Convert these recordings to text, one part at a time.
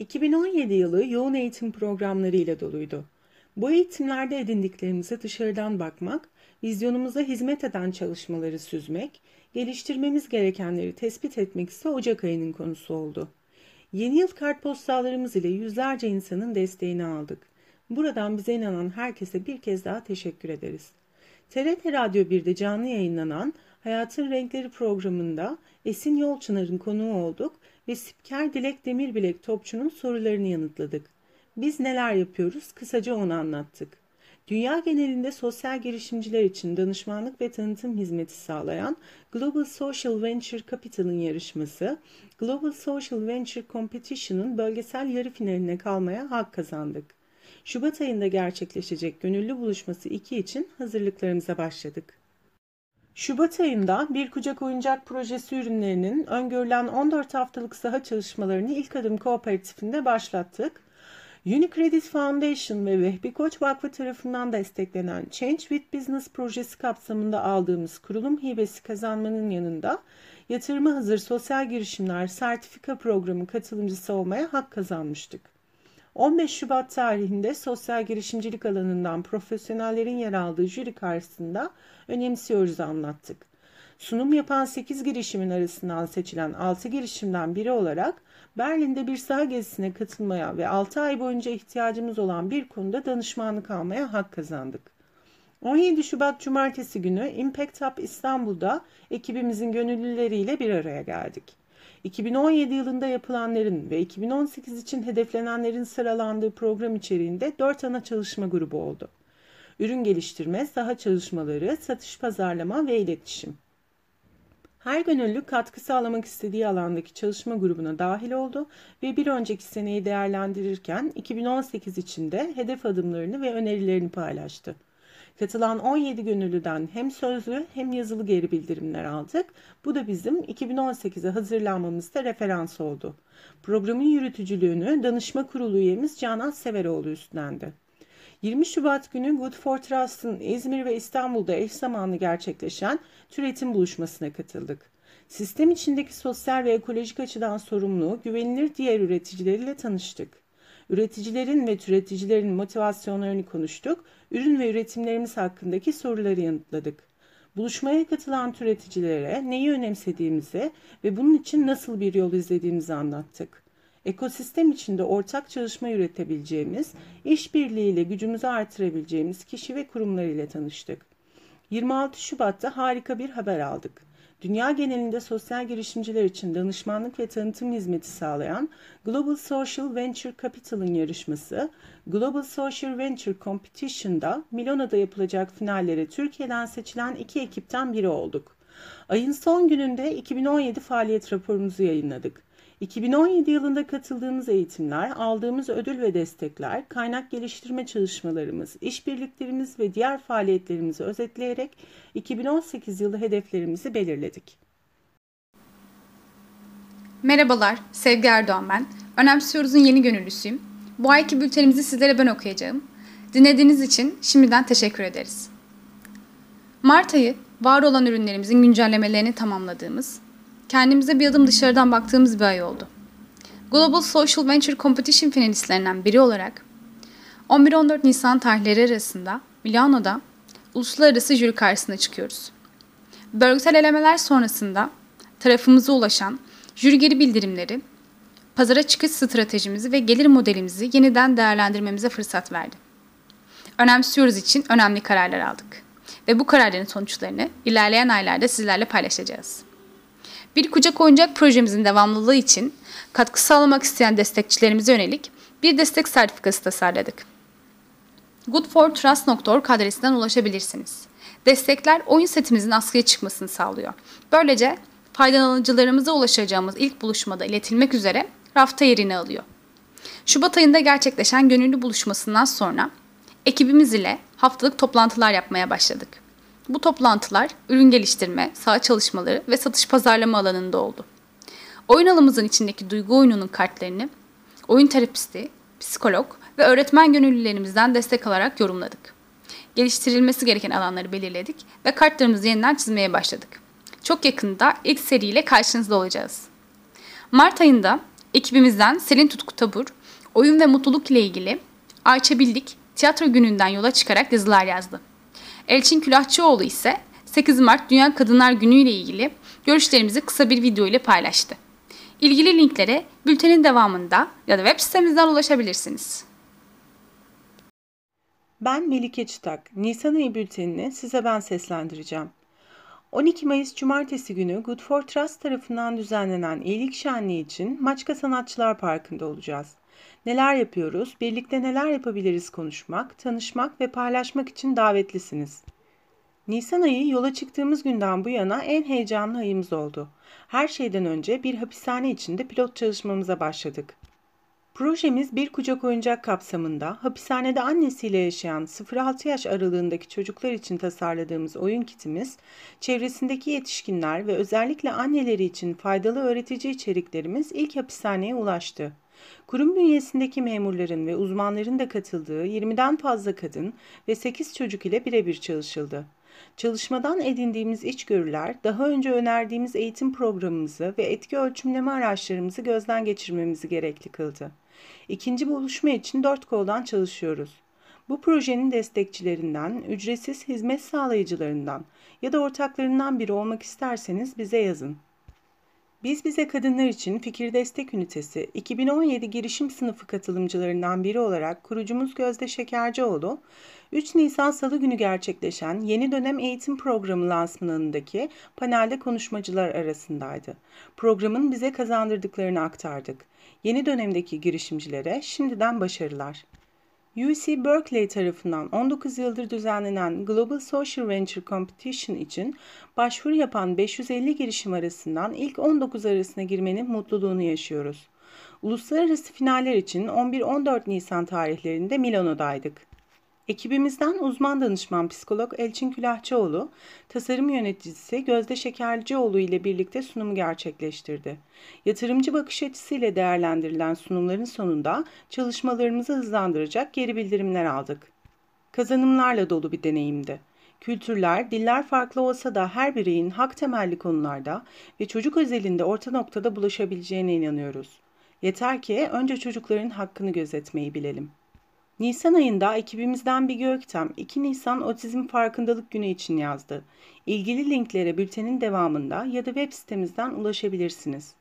2017 yılı yoğun eğitim programları ile doluydu. Bu eğitimlerde edindiklerimize dışarıdan bakmak, vizyonumuza hizmet eden çalışmaları süzmek, geliştirmemiz gerekenleri tespit etmek ise Ocak ayının konusu oldu. Yeni yıl kartpostallarımız ile yüzlerce insanın desteğini aldık. Buradan bize inanan herkese bir kez daha teşekkür ederiz. TRT Radyo 1'de canlı yayınlanan Hayatın Renkleri programında Esin Yolçınar'ın konuğu olduk ve spiker Dilek Demirbilek topçunun sorularını yanıtladık. Biz neler yapıyoruz kısaca onu anlattık. Dünya genelinde sosyal girişimciler için danışmanlık ve tanıtım hizmeti sağlayan Global Social Venture Capital'ın yarışması, Global Social Venture Competition'ın bölgesel yarı finaline kalmaya hak kazandık. Şubat ayında gerçekleşecek gönüllü buluşması 2 için hazırlıklarımıza başladık. Şubat ayında Bir Kucak Oyuncak Projesi ürünlerinin öngörülen 14 haftalık saha çalışmalarını ilk adım kooperatifinde başlattık. Unicredit Foundation ve Vehbi Koç Vakfı tarafından desteklenen Change with Business projesi kapsamında aldığımız kurulum hibesi kazanmanın yanında yatırıma hazır sosyal girişimler sertifika programı katılımcısı olmaya hak kazanmıştık. 15 Şubat tarihinde sosyal girişimcilik alanından profesyonellerin yer aldığı jüri karşısında önemsiyoruz anlattık. Sunum yapan 8 girişimin arasından seçilen 6 girişimden biri olarak Berlin'de bir saha gezisine katılmaya ve 6 ay boyunca ihtiyacımız olan bir konuda danışmanlık almaya hak kazandık. 17 Şubat Cumartesi günü Impact Hub İstanbul'da ekibimizin gönüllüleriyle bir araya geldik. 2017 yılında yapılanların ve 2018 için hedeflenenlerin sıralandığı program içeriğinde 4 ana çalışma grubu oldu. Ürün geliştirme, saha çalışmaları, satış pazarlama ve iletişim. Her gönüllü katkı sağlamak istediği alandaki çalışma grubuna dahil oldu ve bir önceki seneyi değerlendirirken 2018 için de hedef adımlarını ve önerilerini paylaştı. Katılan 17 gönüllüden hem sözlü hem yazılı geri bildirimler aldık. Bu da bizim 2018'e hazırlanmamızda referans oldu. Programın yürütücülüğünü danışma kurulu üyemiz Canan Severoğlu üstlendi. 20 Şubat günü Good for Trust'ın İzmir ve İstanbul'da eş zamanlı gerçekleşen türetim buluşmasına katıldık. Sistem içindeki sosyal ve ekolojik açıdan sorumlu, güvenilir diğer üreticileriyle tanıştık. Üreticilerin ve türeticilerin motivasyonlarını konuştuk, ürün ve üretimlerimiz hakkındaki soruları yanıtladık. Buluşmaya katılan türeticilere neyi önemsediğimizi ve bunun için nasıl bir yol izlediğimizi anlattık ekosistem içinde ortak çalışma yürütebileceğimiz, işbirliğiyle gücümüzü artırabileceğimiz kişi ve kurumlar ile tanıştık. 26 Şubat'ta harika bir haber aldık. Dünya genelinde sosyal girişimciler için danışmanlık ve tanıtım hizmeti sağlayan Global Social Venture Capital'ın yarışması Global Social Venture Competition'da Milano'da yapılacak finallere Türkiye'den seçilen iki ekipten biri olduk. Ayın son gününde 2017 faaliyet raporumuzu yayınladık. 2017 yılında katıldığımız eğitimler, aldığımız ödül ve destekler, kaynak geliştirme çalışmalarımız, işbirliklerimiz ve diğer faaliyetlerimizi özetleyerek 2018 yılı hedeflerimizi belirledik. Merhabalar, Sevgi Erdoğan ben. Önemsiyoruz'un yeni gönüllüsüyüm. Bu ayki bültenimizi sizlere ben okuyacağım. Dinlediğiniz için şimdiden teşekkür ederiz. Mart ayı var olan ürünlerimizin güncellemelerini tamamladığımız, kendimize bir adım dışarıdan baktığımız bir ay oldu. Global Social Venture Competition finalistlerinden biri olarak 11-14 Nisan tarihleri arasında Milano'da uluslararası jüri karşısına çıkıyoruz. Bölgesel elemeler sonrasında tarafımıza ulaşan jüri geri bildirimleri, pazara çıkış stratejimizi ve gelir modelimizi yeniden değerlendirmemize fırsat verdi. Önemsiyoruz için önemli kararlar aldık ve bu kararların sonuçlarını ilerleyen aylarda sizlerle paylaşacağız. Bir kucak oyuncak projemizin devamlılığı için katkı sağlamak isteyen destekçilerimize yönelik bir destek sertifikası tasarladık. goodfortrust.org adresinden ulaşabilirsiniz. Destekler oyun setimizin askıya çıkmasını sağlıyor. Böylece faydalanıcılarımıza ulaşacağımız ilk buluşmada iletilmek üzere rafta yerini alıyor. Şubat ayında gerçekleşen gönüllü buluşmasından sonra ekibimiz ile haftalık toplantılar yapmaya başladık. Bu toplantılar ürün geliştirme, saha çalışmaları ve satış pazarlama alanında oldu. Oyun alımızın içindeki duygu oyununun kartlarını oyun terapisti, psikolog ve öğretmen gönüllülerimizden destek alarak yorumladık. Geliştirilmesi gereken alanları belirledik ve kartlarımızı yeniden çizmeye başladık. Çok yakında ilk seriyle karşınızda olacağız. Mart ayında ekibimizden Selin Tutku Tabur, oyun ve mutluluk ile ilgili Ayça Bildik tiyatro gününden yola çıkarak yazılar yazdı. Elçin Külahçıoğlu ise 8 Mart Dünya Kadınlar Günü ile ilgili görüşlerimizi kısa bir video ile paylaştı. İlgili linklere bültenin devamında ya da web sitemizden ulaşabilirsiniz. Ben Melike Çıtak. Nisan ayı bültenini size ben seslendireceğim. 12 Mayıs Cumartesi günü Good for Trust tarafından düzenlenen iyilik şenliği için Maçka Sanatçılar Parkı'nda olacağız. Neler yapıyoruz, birlikte neler yapabiliriz konuşmak, tanışmak ve paylaşmak için davetlisiniz. Nisan ayı yola çıktığımız günden bu yana en heyecanlı ayımız oldu. Her şeyden önce bir hapishane içinde pilot çalışmamıza başladık. Projemiz bir kucak oyuncak kapsamında hapishanede annesiyle yaşayan 0-6 yaş aralığındaki çocuklar için tasarladığımız oyun kitimiz, çevresindeki yetişkinler ve özellikle anneleri için faydalı öğretici içeriklerimiz ilk hapishaneye ulaştı. Kurum bünyesindeki memurların ve uzmanların da katıldığı 20'den fazla kadın ve 8 çocuk ile birebir çalışıldı. Çalışmadan edindiğimiz içgörüler, daha önce önerdiğimiz eğitim programımızı ve etki ölçümleme araçlarımızı gözden geçirmemizi gerekli kıldı. İkinci buluşma için dört koldan çalışıyoruz. Bu projenin destekçilerinden, ücretsiz hizmet sağlayıcılarından ya da ortaklarından biri olmak isterseniz bize yazın. Biz Bize Kadınlar için Fikir Destek Ünitesi 2017 girişim sınıfı katılımcılarından biri olarak kurucumuz Gözde Şekercioğlu, 3 Nisan Salı günü gerçekleşen yeni dönem eğitim programı lansmanındaki panelde konuşmacılar arasındaydı. Programın bize kazandırdıklarını aktardık. Yeni dönemdeki girişimcilere şimdiden başarılar. UC Berkeley tarafından 19 yıldır düzenlenen Global Social Venture Competition için başvuru yapan 550 girişim arasından ilk 19 arasına girmenin mutluluğunu yaşıyoruz. Uluslararası finaller için 11-14 Nisan tarihlerinde Milano'daydık. Ekibimizden uzman danışman psikolog Elçin Külahçıoğlu, tasarım yöneticisi Gözde Şekercioğlu ile birlikte sunumu gerçekleştirdi. Yatırımcı bakış açısıyla değerlendirilen sunumların sonunda çalışmalarımızı hızlandıracak geri bildirimler aldık. Kazanımlarla dolu bir deneyimdi. Kültürler, diller farklı olsa da her bireyin hak temelli konularda ve çocuk özelinde orta noktada bulaşabileceğine inanıyoruz. Yeter ki önce çocukların hakkını gözetmeyi bilelim. Nisan ayında ekibimizden bir Göktem 2 Nisan Otizm Farkındalık Günü için yazdı. İlgili linklere bültenin devamında ya da web sitemizden ulaşabilirsiniz.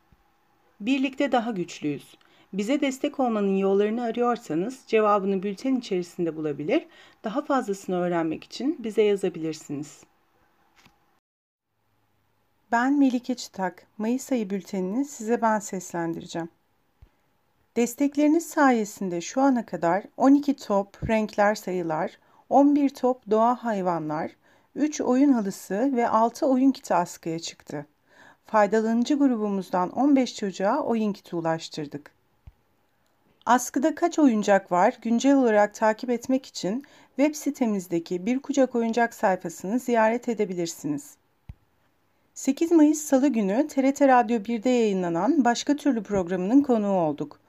Birlikte daha güçlüyüz. Bize destek olmanın yollarını arıyorsanız cevabını bülten içerisinde bulabilir, daha fazlasını öğrenmek için bize yazabilirsiniz. Ben Melike Çıtak. Mayıs ayı bültenini size ben seslendireceğim. Destekleriniz sayesinde şu ana kadar 12 top renkler sayılar, 11 top doğa hayvanlar, 3 oyun halısı ve 6 oyun kiti askıya çıktı. Faydalanıcı grubumuzdan 15 çocuğa oyun kiti ulaştırdık. Askıda kaç oyuncak var güncel olarak takip etmek için web sitemizdeki Bir Kucak Oyuncak sayfasını ziyaret edebilirsiniz. 8 Mayıs Salı günü TRT Radyo 1'de yayınlanan Başka Türlü programının konuğu olduk.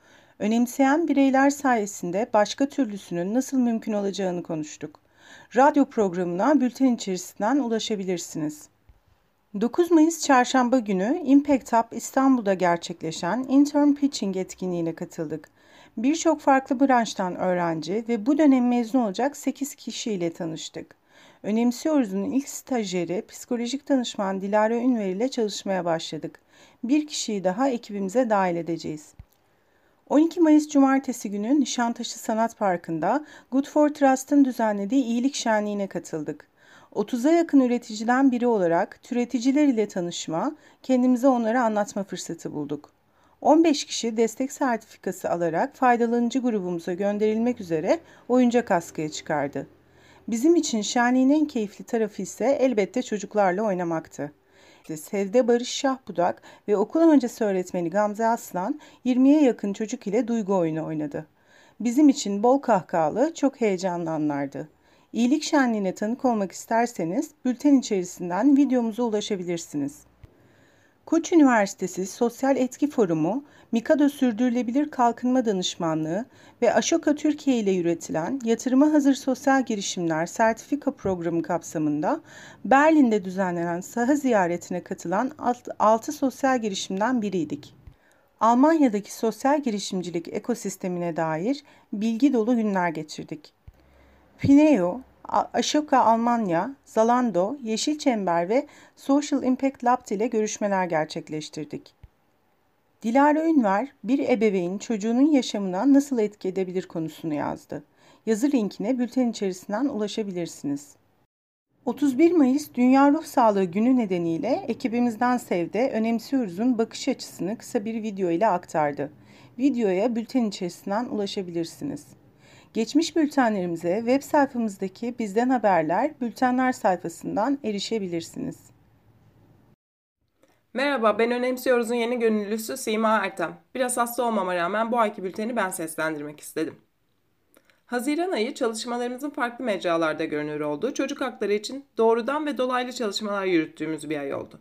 Önemseyen bireyler sayesinde başka türlüsünün nasıl mümkün olacağını konuştuk. Radyo programına bülten içerisinden ulaşabilirsiniz. 9 Mayıs Çarşamba günü Impact Hub İstanbul'da gerçekleşen Intern Pitching etkinliğine katıldık. Birçok farklı branştan öğrenci ve bu dönem mezun olacak 8 kişiyle tanıştık. Önemsiyoruz'un ilk stajyeri psikolojik danışman Dilara Ünver ile çalışmaya başladık. Bir kişiyi daha ekibimize dahil edeceğiz. 12 Mayıs Cumartesi günü Nişantaşı Sanat Parkı'nda Good for Trust'ın düzenlediği iyilik şenliğine katıldık. 30'a yakın üreticiden biri olarak türeticiler ile tanışma, kendimize onları anlatma fırsatı bulduk. 15 kişi destek sertifikası alarak faydalanıcı grubumuza gönderilmek üzere oyuncak askıya çıkardı. Bizim için şenliğin en keyifli tarafı ise elbette çocuklarla oynamaktı. Sevde Barış Şahbudak ve okul öncesi öğretmeni Gamze Aslan 20'ye yakın çocuk ile duygu oyunu oynadı. Bizim için bol kahkahalı, çok heyecanlı anlardı. İyilik şenliğine tanık olmak isterseniz bülten içerisinden videomuza ulaşabilirsiniz. Koç Üniversitesi Sosyal Etki Forumu, Mikado Sürdürülebilir Kalkınma Danışmanlığı ve Ashoka Türkiye ile yürütülen Yatırıma Hazır Sosyal Girişimler Sertifika Programı kapsamında Berlin'de düzenlenen saha ziyaretine katılan 6 sosyal girişimden biriydik. Almanya'daki sosyal girişimcilik ekosistemine dair bilgi dolu günler geçirdik. Fineo, Ashoka Almanya, Zalando, Yeşil Çember ve Social Impact Lab ile görüşmeler gerçekleştirdik. Dilara Ünver, bir ebeveyn çocuğunun yaşamına nasıl etki edebilir konusunu yazdı. Yazı linkine bülten içerisinden ulaşabilirsiniz. 31 Mayıs Dünya Ruh Sağlığı Günü nedeniyle ekibimizden Sevde önemsiyoruz'un bakış açısını kısa bir video ile aktardı. Videoya bülten içerisinden ulaşabilirsiniz. Geçmiş bültenlerimize web sayfamızdaki Bizden Haberler Bültenler sayfasından erişebilirsiniz. Merhaba, ben Önemsiyoruz'un yeni gönüllüsü Sima Ertem. Biraz hasta olmama rağmen bu ayki bülteni ben seslendirmek istedim. Haziran ayı çalışmalarımızın farklı mecralarda görünür olduğu çocuk hakları için doğrudan ve dolaylı çalışmalar yürüttüğümüz bir ay oldu.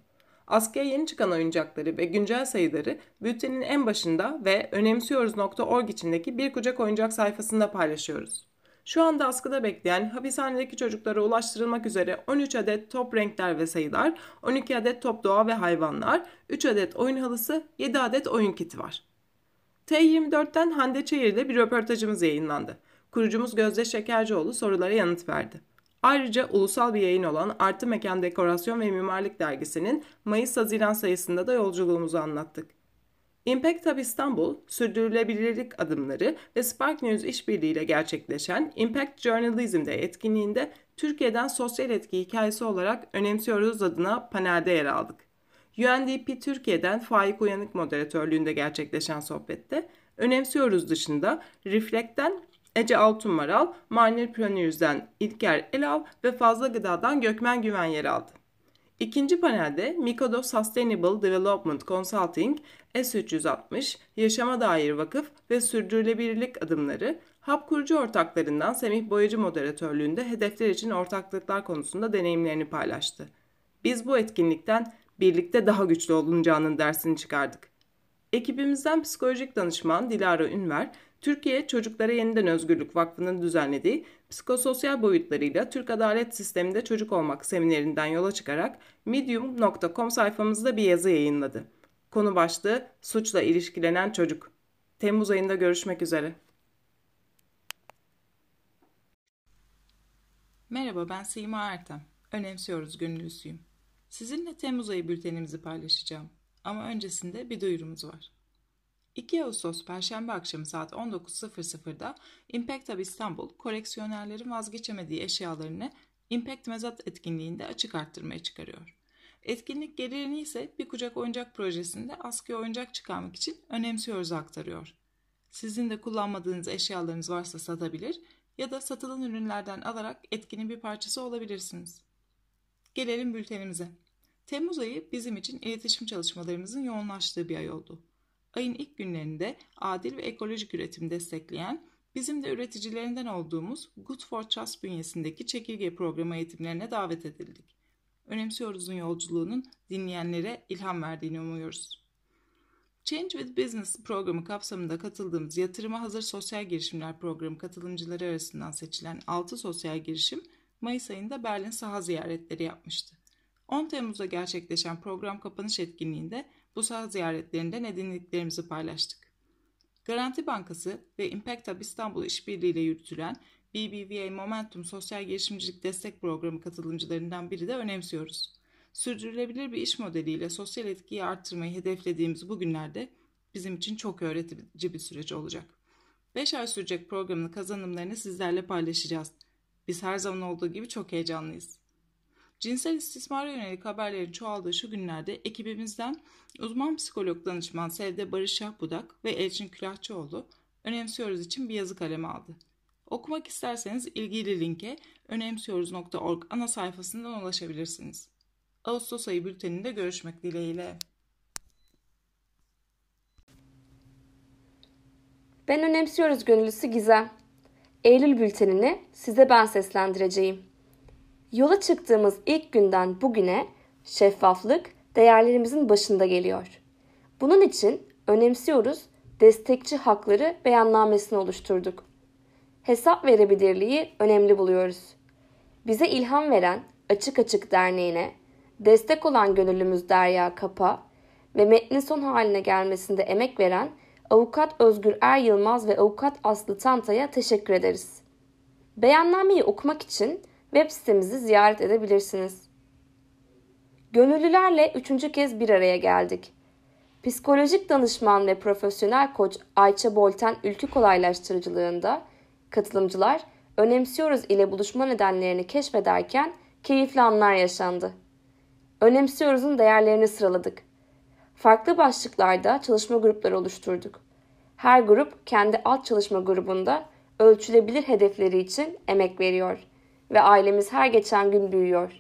Askıya yeni çıkan oyuncakları ve güncel sayıları bültenin en başında ve önemsiyoruz.org içindeki bir kucak oyuncak sayfasında paylaşıyoruz. Şu anda askıda bekleyen hapishanedeki çocuklara ulaştırılmak üzere 13 adet top renkler ve sayılar, 12 adet top doğa ve hayvanlar, 3 adet oyun halısı, 7 adet oyun kiti var. T24'ten Hande Çayır'da bir röportajımız yayınlandı. Kurucumuz Gözde Şekercioğlu sorulara yanıt verdi. Ayrıca ulusal bir yayın olan Artı Mekan Dekorasyon ve Mimarlık Dergisi'nin Mayıs-Haziran sayısında da yolculuğumuzu anlattık. Impact Hub İstanbul, sürdürülebilirlik adımları ve Spark News işbirliğiyle gerçekleşen Impact Journalism Day etkinliğinde Türkiye'den sosyal etki hikayesi olarak önemsiyoruz adına panelde yer aldık. UNDP Türkiye'den Faik Uyanık moderatörlüğünde gerçekleşen sohbette önemsiyoruz dışında Reflect'ten Ece Altunmaral, Marnir Planür'den İlker Elal ve Fazla Gıda'dan Gökmen Güven yer aldı. İkinci panelde Mikado Sustainable Development Consulting, S360, Yaşama Dair Vakıf ve Sürdürülebilirlik Adımları, HAP kurucu ortaklarından Semih Boyacı moderatörlüğünde hedefler için ortaklıklar konusunda deneyimlerini paylaştı. Biz bu etkinlikten birlikte daha güçlü olunacağının dersini çıkardık. Ekibimizden psikolojik danışman Dilara Ünver, Türkiye Çocuklara Yeniden Özgürlük Vakfı'nın düzenlediği psikososyal boyutlarıyla Türk adalet sisteminde çocuk olmak seminerinden yola çıkarak medium.com sayfamızda bir yazı yayınladı. Konu başlığı suçla ilişkilenen çocuk. Temmuz ayında görüşmek üzere. Merhaba ben Sima Ertem. Önemsiyoruz gönüllüsüyüm. Sizinle Temmuz ayı bültenimizi paylaşacağım. Ama öncesinde bir duyurumuz var. 2 Ağustos Perşembe akşamı saat 19.00'da Impact Hub İstanbul, koleksiyonerlerin vazgeçemediği eşyalarını Impact Mezat etkinliğinde açık arttırmaya çıkarıyor. Etkinlik gelirini ise bir kucak oyuncak projesinde askıya oyuncak çıkarmak için önemsiyoruz aktarıyor. Sizin de kullanmadığınız eşyalarınız varsa satabilir ya da satılan ürünlerden alarak etkinin bir parçası olabilirsiniz. Gelelim bültenimize. Temmuz ayı bizim için iletişim çalışmalarımızın yoğunlaştığı bir ay oldu. Ayın ilk günlerinde adil ve ekolojik üretim destekleyen, bizim de üreticilerinden olduğumuz Good for Trust bünyesindeki çekirge programı eğitimlerine davet edildik. Önemsiyoruz'un yolculuğunun dinleyenlere ilham verdiğini umuyoruz. Change with Business programı kapsamında katıldığımız yatırıma hazır sosyal girişimler programı katılımcıları arasından seçilen 6 sosyal girişim Mayıs ayında Berlin saha ziyaretleri yapmıştı. 10 Temmuz'da gerçekleşen program kapanış etkinliğinde bu saha ziyaretlerinden edindiklerimizi paylaştık. Garanti Bankası ve Impact Hub İstanbul işbirliğiyle yürütülen BBVA Momentum Sosyal Girişimcilik Destek Programı katılımcılarından biri de önemsiyoruz. Sürdürülebilir bir iş modeliyle sosyal etkiyi arttırmayı hedeflediğimiz bu günlerde bizim için çok öğretici bir süreç olacak. 5 ay sürecek programın kazanımlarını sizlerle paylaşacağız. Biz her zaman olduğu gibi çok heyecanlıyız. Cinsel istismara yönelik haberlerin çoğaldığı şu günlerde ekibimizden uzman psikolog danışman Sevde Barış Şahbudak ve Elçin Külahçıoğlu önemsiyoruz için bir yazı kalemi aldı. Okumak isterseniz ilgili linke önemsiyoruz.org ana sayfasından ulaşabilirsiniz. Ağustos ayı bülteninde görüşmek dileğiyle. Ben önemsiyoruz gönüllüsü Gizem. Eylül bültenini size ben seslendireceğim. Yola çıktığımız ilk günden bugüne şeffaflık değerlerimizin başında geliyor. Bunun için önemsiyoruz destekçi hakları beyannamesini oluşturduk. Hesap verebilirliği önemli buluyoruz. Bize ilham veren Açık Açık Derneği'ne, destek olan gönüllümüz Derya Kapa ve metnin son haline gelmesinde emek veren Avukat Özgür Er Yılmaz ve Avukat Aslı Tanta'ya teşekkür ederiz. Beyannameyi okumak için web sitemizi ziyaret edebilirsiniz. Gönüllülerle üçüncü kez bir araya geldik. Psikolojik danışman ve profesyonel koç Ayça Bolten ülkü kolaylaştırıcılığında katılımcılar önemsiyoruz ile buluşma nedenlerini keşfederken keyifli anlar yaşandı. Önemsiyoruz'un değerlerini sıraladık. Farklı başlıklarda çalışma grupları oluşturduk. Her grup kendi alt çalışma grubunda ölçülebilir hedefleri için emek veriyor ve ailemiz her geçen gün büyüyor.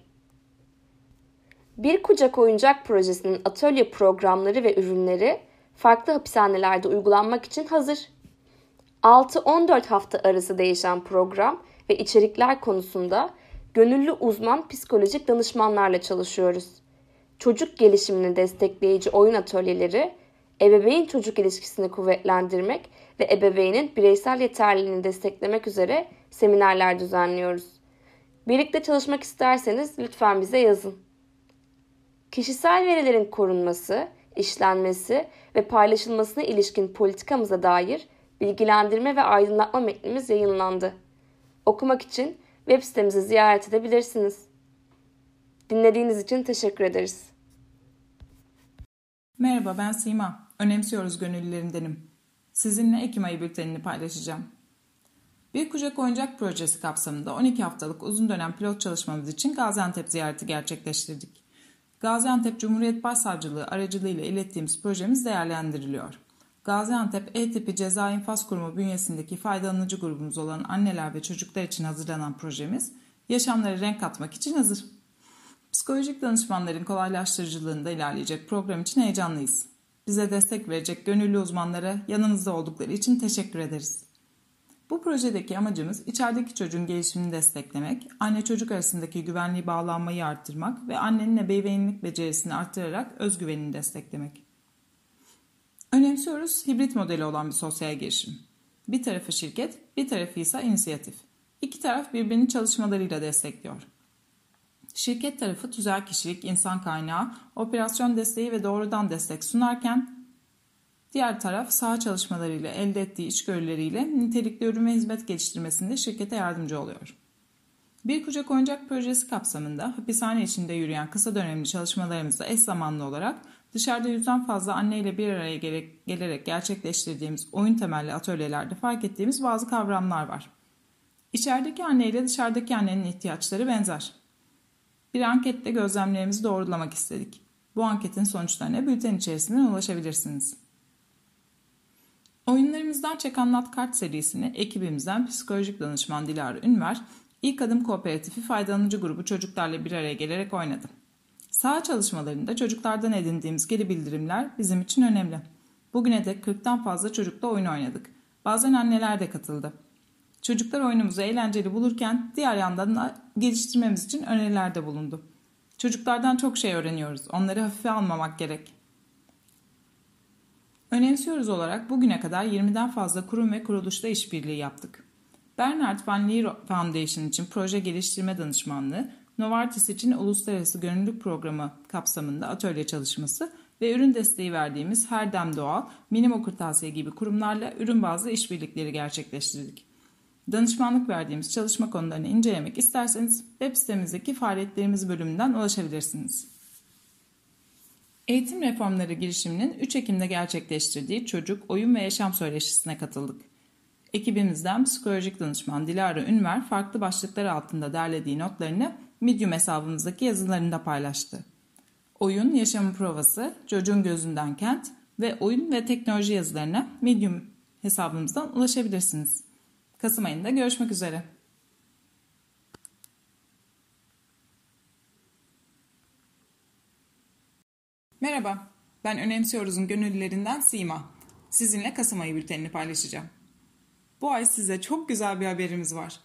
Bir Kucak Oyuncak Projesi'nin atölye programları ve ürünleri farklı hapishanelerde uygulanmak için hazır. 6-14 hafta arası değişen program ve içerikler konusunda gönüllü uzman psikolojik danışmanlarla çalışıyoruz. Çocuk gelişimini destekleyici oyun atölyeleri, ebeveyn çocuk ilişkisini kuvvetlendirmek ve ebeveynin bireysel yeterliliğini desteklemek üzere seminerler düzenliyoruz. Birlikte çalışmak isterseniz lütfen bize yazın. Kişisel verilerin korunması, işlenmesi ve paylaşılmasına ilişkin politikamıza dair bilgilendirme ve aydınlatma metnimiz yayınlandı. Okumak için web sitemizi ziyaret edebilirsiniz. Dinlediğiniz için teşekkür ederiz. Merhaba ben Sima. Önemsiyoruz gönüllülerindenim. Sizinle Ekim ayı bültenini paylaşacağım. Bir Kucak Oyuncak Projesi kapsamında 12 haftalık uzun dönem pilot çalışmamız için Gaziantep ziyareti gerçekleştirdik. Gaziantep Cumhuriyet Başsavcılığı aracılığıyla ilettiğimiz projemiz değerlendiriliyor. Gaziantep E-Tipi Ceza İnfaz Kurumu bünyesindeki faydalanıcı grubumuz olan anneler ve çocuklar için hazırlanan projemiz yaşamlara renk katmak için hazır. Psikolojik danışmanların kolaylaştırıcılığında ilerleyecek program için heyecanlıyız. Bize destek verecek gönüllü uzmanlara yanımızda oldukları için teşekkür ederiz. Bu projedeki amacımız içerideki çocuğun gelişimini desteklemek, anne çocuk arasındaki güvenliği bağlanmayı arttırmak ve annenin ebeveynlik becerisini arttırarak özgüvenini desteklemek. Önemsiyoruz hibrit modeli olan bir sosyal girişim. Bir tarafı şirket, bir tarafı ise inisiyatif. İki taraf birbirini çalışmalarıyla destekliyor. Şirket tarafı tüzel kişilik, insan kaynağı, operasyon desteği ve doğrudan destek sunarken diğer taraf saha çalışmalarıyla elde ettiği içgörüleriyle nitelikli ürün ve hizmet geliştirmesinde şirkete yardımcı oluyor. Bir Kucak Oyuncak Projesi kapsamında hapishane içinde yürüyen kısa dönemli çalışmalarımızda eş zamanlı olarak dışarıda yüzden fazla anneyle bir araya gelerek gerçekleştirdiğimiz oyun temelli atölyelerde fark ettiğimiz bazı kavramlar var. İçerideki anne ile dışarıdaki annenin ihtiyaçları benzer. Bir anketle gözlemlerimizi doğrulamak istedik. Bu anketin sonuçlarına bülten içerisinden ulaşabilirsiniz. Oyunlarımızdan Çek Anlat Kart serisini ekibimizden psikolojik danışman Dilara Ünver, İlk Adım Kooperatifi faydalanıcı grubu çocuklarla bir araya gelerek oynadı. Saha çalışmalarında çocuklardan edindiğimiz geri bildirimler bizim için önemli. Bugüne dek 40'tan fazla çocukla oyun oynadık. Bazen anneler de katıldı. Çocuklar oyunumuzu eğlenceli bulurken diğer yandan da geliştirmemiz için önerilerde bulundu. Çocuklardan çok şey öğreniyoruz. Onları hafife almamak gerek. Önemsiyoruz olarak bugüne kadar 20'den fazla kurum ve kuruluşla işbirliği yaptık. Bernard Van Leer Foundation için proje geliştirme danışmanlığı, Novartis için uluslararası gönüllülük programı kapsamında atölye çalışması ve ürün desteği verdiğimiz Herdem Doğal, Minimo Kırtasiye gibi kurumlarla ürün bazlı işbirlikleri gerçekleştirdik. Danışmanlık verdiğimiz çalışma konularını incelemek isterseniz web sitemizdeki faaliyetlerimiz bölümünden ulaşabilirsiniz. Eğitim Reformları girişiminin 3 Ekim'de gerçekleştirdiği çocuk, oyun ve yaşam söyleşisine katıldık. Ekibimizden psikolojik danışman Dilara Ünver farklı başlıklar altında derlediği notlarını Medium hesabımızdaki yazılarında paylaştı. Oyun, yaşamın provası, çocuğun gözünden kent ve oyun ve teknoloji yazılarına Medium hesabımızdan ulaşabilirsiniz. Kasım ayında görüşmek üzere. Merhaba, ben Önemsiyoruz'un gönüllülerinden Sima. Sizinle Kasım ayı bültenini paylaşacağım. Bu ay size çok güzel bir haberimiz var.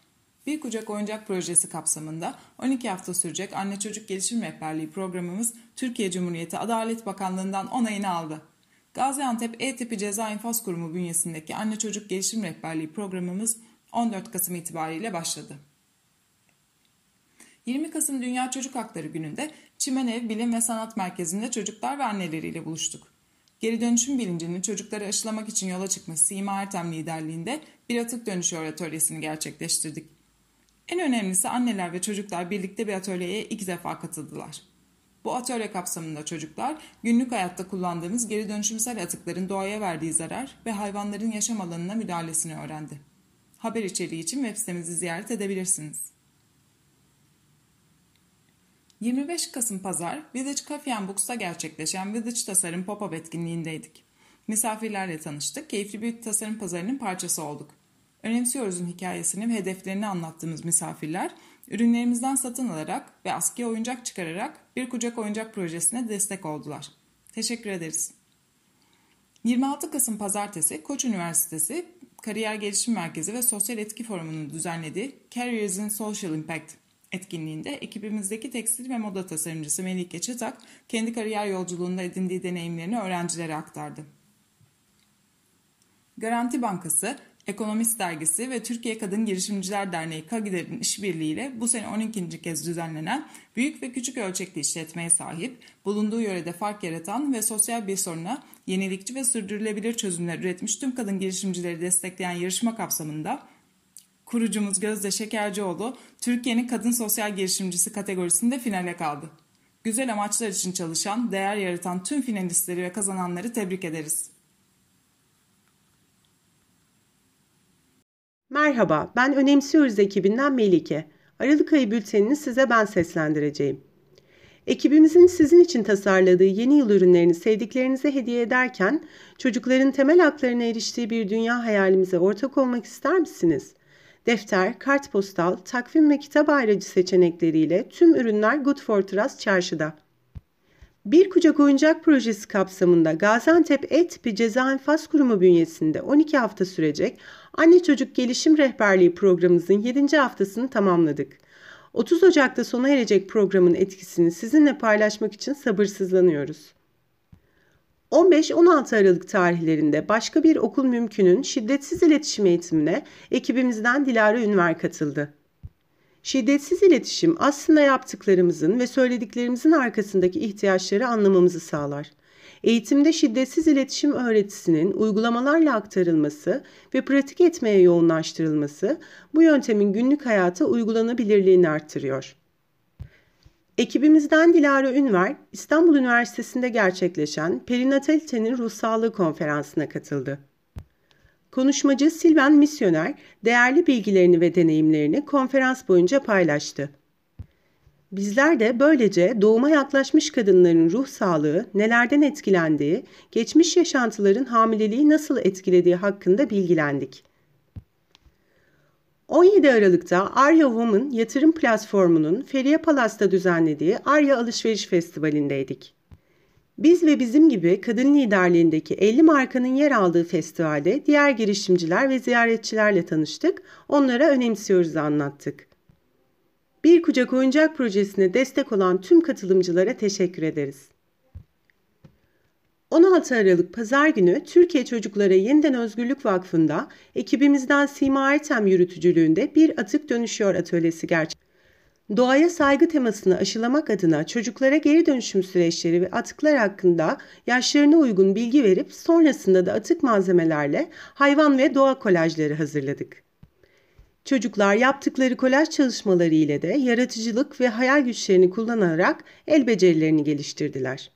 Bir Kucak Oyuncak Projesi kapsamında 12 hafta sürecek Anne Çocuk Gelişim Rehberliği programımız Türkiye Cumhuriyeti Adalet Bakanlığı'ndan onayını aldı. Gaziantep E-Tipi Ceza İnfaz Kurumu bünyesindeki Anne Çocuk Gelişim Rehberliği programımız 14 Kasım itibariyle başladı. 20 Kasım Dünya Çocuk Hakları Günü'nde Çimenev Bilim ve Sanat Merkezi'nde çocuklar ve anneleriyle buluştuk. Geri dönüşüm bilincini çocukları aşılamak için yola çıkmış Sima Ertem liderliğinde bir atık dönüşüyor atölyesini gerçekleştirdik. En önemlisi anneler ve çocuklar birlikte bir atölyeye iki defa katıldılar. Bu atölye kapsamında çocuklar günlük hayatta kullandığımız geri dönüşümsel atıkların doğaya verdiği zarar ve hayvanların yaşam alanına müdahalesini öğrendi. Haber içeriği için web sitemizi ziyaret edebilirsiniz. 25 Kasım Pazar Village Coffee and Books'ta gerçekleşen Village Tasarım Pop-Up etkinliğindeydik. Misafirlerle tanıştık, keyifli bir tasarım pazarının parçası olduk. Önemsiyoruz'un hikayesini ve hedeflerini anlattığımız misafirler, ürünlerimizden satın alarak ve askıya oyuncak çıkararak bir kucak oyuncak projesine destek oldular. Teşekkür ederiz. 26 Kasım Pazartesi Koç Üniversitesi Kariyer Gelişim Merkezi ve Sosyal Etki Forumu'nun düzenlediği Careers in Social Impact etkinliğinde ekibimizdeki tekstil ve moda tasarımcısı Melike Çıtak kendi kariyer yolculuğunda edindiği deneyimlerini öğrencilere aktardı. Garanti Bankası, Ekonomist Dergisi ve Türkiye Kadın Girişimciler Derneği KAGİDER'in işbirliğiyle bu sene 12. kez düzenlenen büyük ve küçük ölçekli işletmeye sahip, bulunduğu yörede fark yaratan ve sosyal bir soruna yenilikçi ve sürdürülebilir çözümler üretmiş tüm kadın girişimcileri destekleyen yarışma kapsamında kurucumuz Gözde Şekercioğlu Türkiye'nin kadın sosyal girişimcisi kategorisinde finale kaldı. Güzel amaçlar için çalışan, değer yaratan tüm finalistleri ve kazananları tebrik ederiz. Merhaba, ben Önemsiyoruz ekibinden Melike. Aralık ayı bültenini size ben seslendireceğim. Ekibimizin sizin için tasarladığı yeni yıl ürünlerini sevdiklerinize hediye ederken çocukların temel haklarına eriştiği bir dünya hayalimize ortak olmak ister misiniz? Defter, kartpostal, takvim ve kitap ayrıcı seçenekleriyle tüm ürünler Good for çarşıda. Bir Kucak Oyuncak Projesi kapsamında Gaziantep Et tipi ceza enfaz kurumu bünyesinde 12 hafta sürecek Anne Çocuk Gelişim Rehberliği programımızın 7. haftasını tamamladık. 30 Ocak'ta sona erecek programın etkisini sizinle paylaşmak için sabırsızlanıyoruz. 15-16 Aralık tarihlerinde başka bir okul mümkünün şiddetsiz iletişim eğitimine ekibimizden Dilara Ünver katıldı. Şiddetsiz iletişim aslında yaptıklarımızın ve söylediklerimizin arkasındaki ihtiyaçları anlamamızı sağlar. Eğitimde şiddetsiz iletişim öğretisinin uygulamalarla aktarılması ve pratik etmeye yoğunlaştırılması bu yöntemin günlük hayata uygulanabilirliğini arttırıyor. Ekibimizden Dilara Ünver, İstanbul Üniversitesi'nde gerçekleşen Perinatalitenin Ruh Sağlığı Konferansı'na katıldı. Konuşmacı Silvan Misyoner değerli bilgilerini ve deneyimlerini konferans boyunca paylaştı. Bizler de böylece doğuma yaklaşmış kadınların ruh sağlığı, nelerden etkilendiği, geçmiş yaşantıların hamileliği nasıl etkilediği hakkında bilgilendik. 17 Aralık'ta Arya Woman yatırım platformunun Feriye Palas'ta düzenlediği Arya Alışveriş Festivali'ndeydik. Biz ve bizim gibi kadın liderliğindeki 50 markanın yer aldığı festivalde diğer girişimciler ve ziyaretçilerle tanıştık, onlara önemsiyoruz anlattık. Bir Kucak Oyuncak Projesi'ne destek olan tüm katılımcılara teşekkür ederiz. 16 Aralık Pazar günü Türkiye Çocuklara Yeniden Özgürlük Vakfı'nda ekibimizden Sima Ertem yürütücülüğünde bir atık dönüşüyor atölyesi gerçekleşti. Doğaya saygı temasını aşılamak adına çocuklara geri dönüşüm süreçleri ve atıklar hakkında yaşlarına uygun bilgi verip sonrasında da atık malzemelerle hayvan ve doğa kolajları hazırladık. Çocuklar yaptıkları kolaj çalışmaları ile de yaratıcılık ve hayal güçlerini kullanarak el becerilerini geliştirdiler.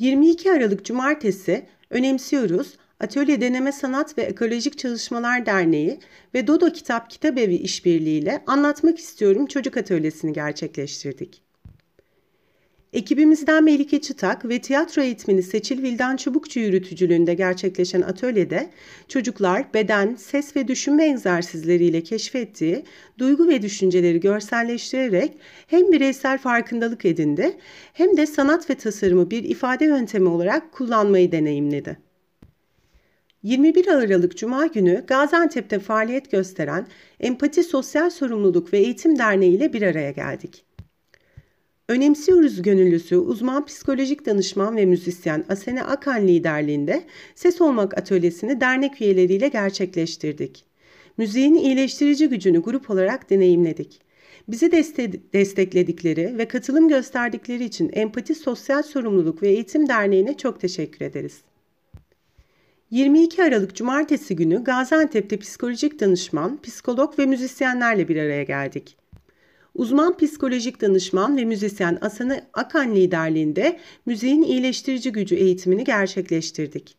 22 Aralık Cumartesi Önemsiyoruz Atölye Deneme Sanat ve Ekolojik Çalışmalar Derneği ve Dodo Kitap Kitabevi işbirliğiyle Anlatmak İstiyorum Çocuk Atölyesini gerçekleştirdik. Ekibimizden Melike Çıtak ve tiyatro eğitmeni Seçil Vildan Çubukçu yürütücülüğünde gerçekleşen atölyede çocuklar beden, ses ve düşünme egzersizleriyle keşfettiği duygu ve düşünceleri görselleştirerek hem bireysel farkındalık edindi hem de sanat ve tasarımı bir ifade yöntemi olarak kullanmayı deneyimledi. 21 Aralık Cuma günü Gaziantep'te faaliyet gösteren Empati Sosyal Sorumluluk ve Eğitim Derneği ile bir araya geldik. Önemsiyoruz gönüllüsü uzman psikolojik danışman ve müzisyen Asene Akan liderliğinde Ses Olmak Atölyesi'ni dernek üyeleriyle gerçekleştirdik. Müziğin iyileştirici gücünü grup olarak deneyimledik. Bizi deste destekledikleri ve katılım gösterdikleri için Empati Sosyal Sorumluluk ve Eğitim Derneği'ne çok teşekkür ederiz. 22 Aralık Cumartesi günü Gaziantep'te psikolojik danışman, psikolog ve müzisyenlerle bir araya geldik. Uzman psikolojik danışman ve müzisyen Asana Akan liderliğinde müziğin iyileştirici gücü eğitimini gerçekleştirdik.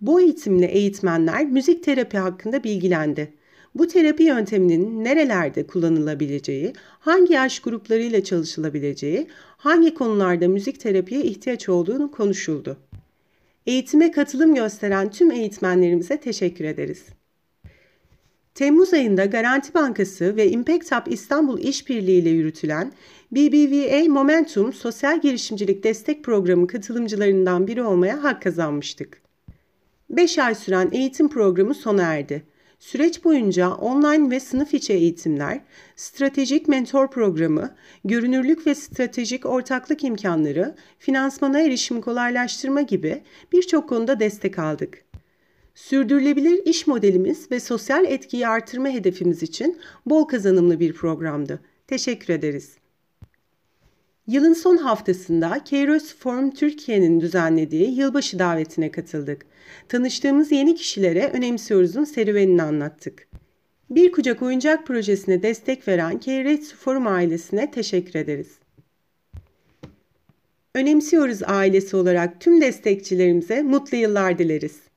Bu eğitimle eğitmenler müzik terapi hakkında bilgilendi. Bu terapi yönteminin nerelerde kullanılabileceği, hangi yaş gruplarıyla çalışılabileceği, hangi konularda müzik terapiye ihtiyaç olduğunu konuşuldu. Eğitime katılım gösteren tüm eğitmenlerimize teşekkür ederiz. Temmuz ayında Garanti Bankası ve Impact Hub İstanbul İşbirliği ile yürütülen BBVA Momentum Sosyal Girişimcilik Destek Programı katılımcılarından biri olmaya hak kazanmıştık. 5 ay süren eğitim programı sona erdi. Süreç boyunca online ve sınıf içi eğitimler, stratejik mentor programı, görünürlük ve stratejik ortaklık imkanları, finansmana erişimi kolaylaştırma gibi birçok konuda destek aldık. Sürdürülebilir iş modelimiz ve sosyal etkiyi artırma hedefimiz için bol kazanımlı bir programdı. Teşekkür ederiz. Yılın son haftasında Kairos Forum Türkiye'nin düzenlediği yılbaşı davetine katıldık. Tanıştığımız yeni kişilere Önemsiyoruz'un serüvenini anlattık. Bir Kucak Oyuncak projesine destek veren Kairos Forum ailesine teşekkür ederiz. Önemsiyoruz ailesi olarak tüm destekçilerimize mutlu yıllar dileriz.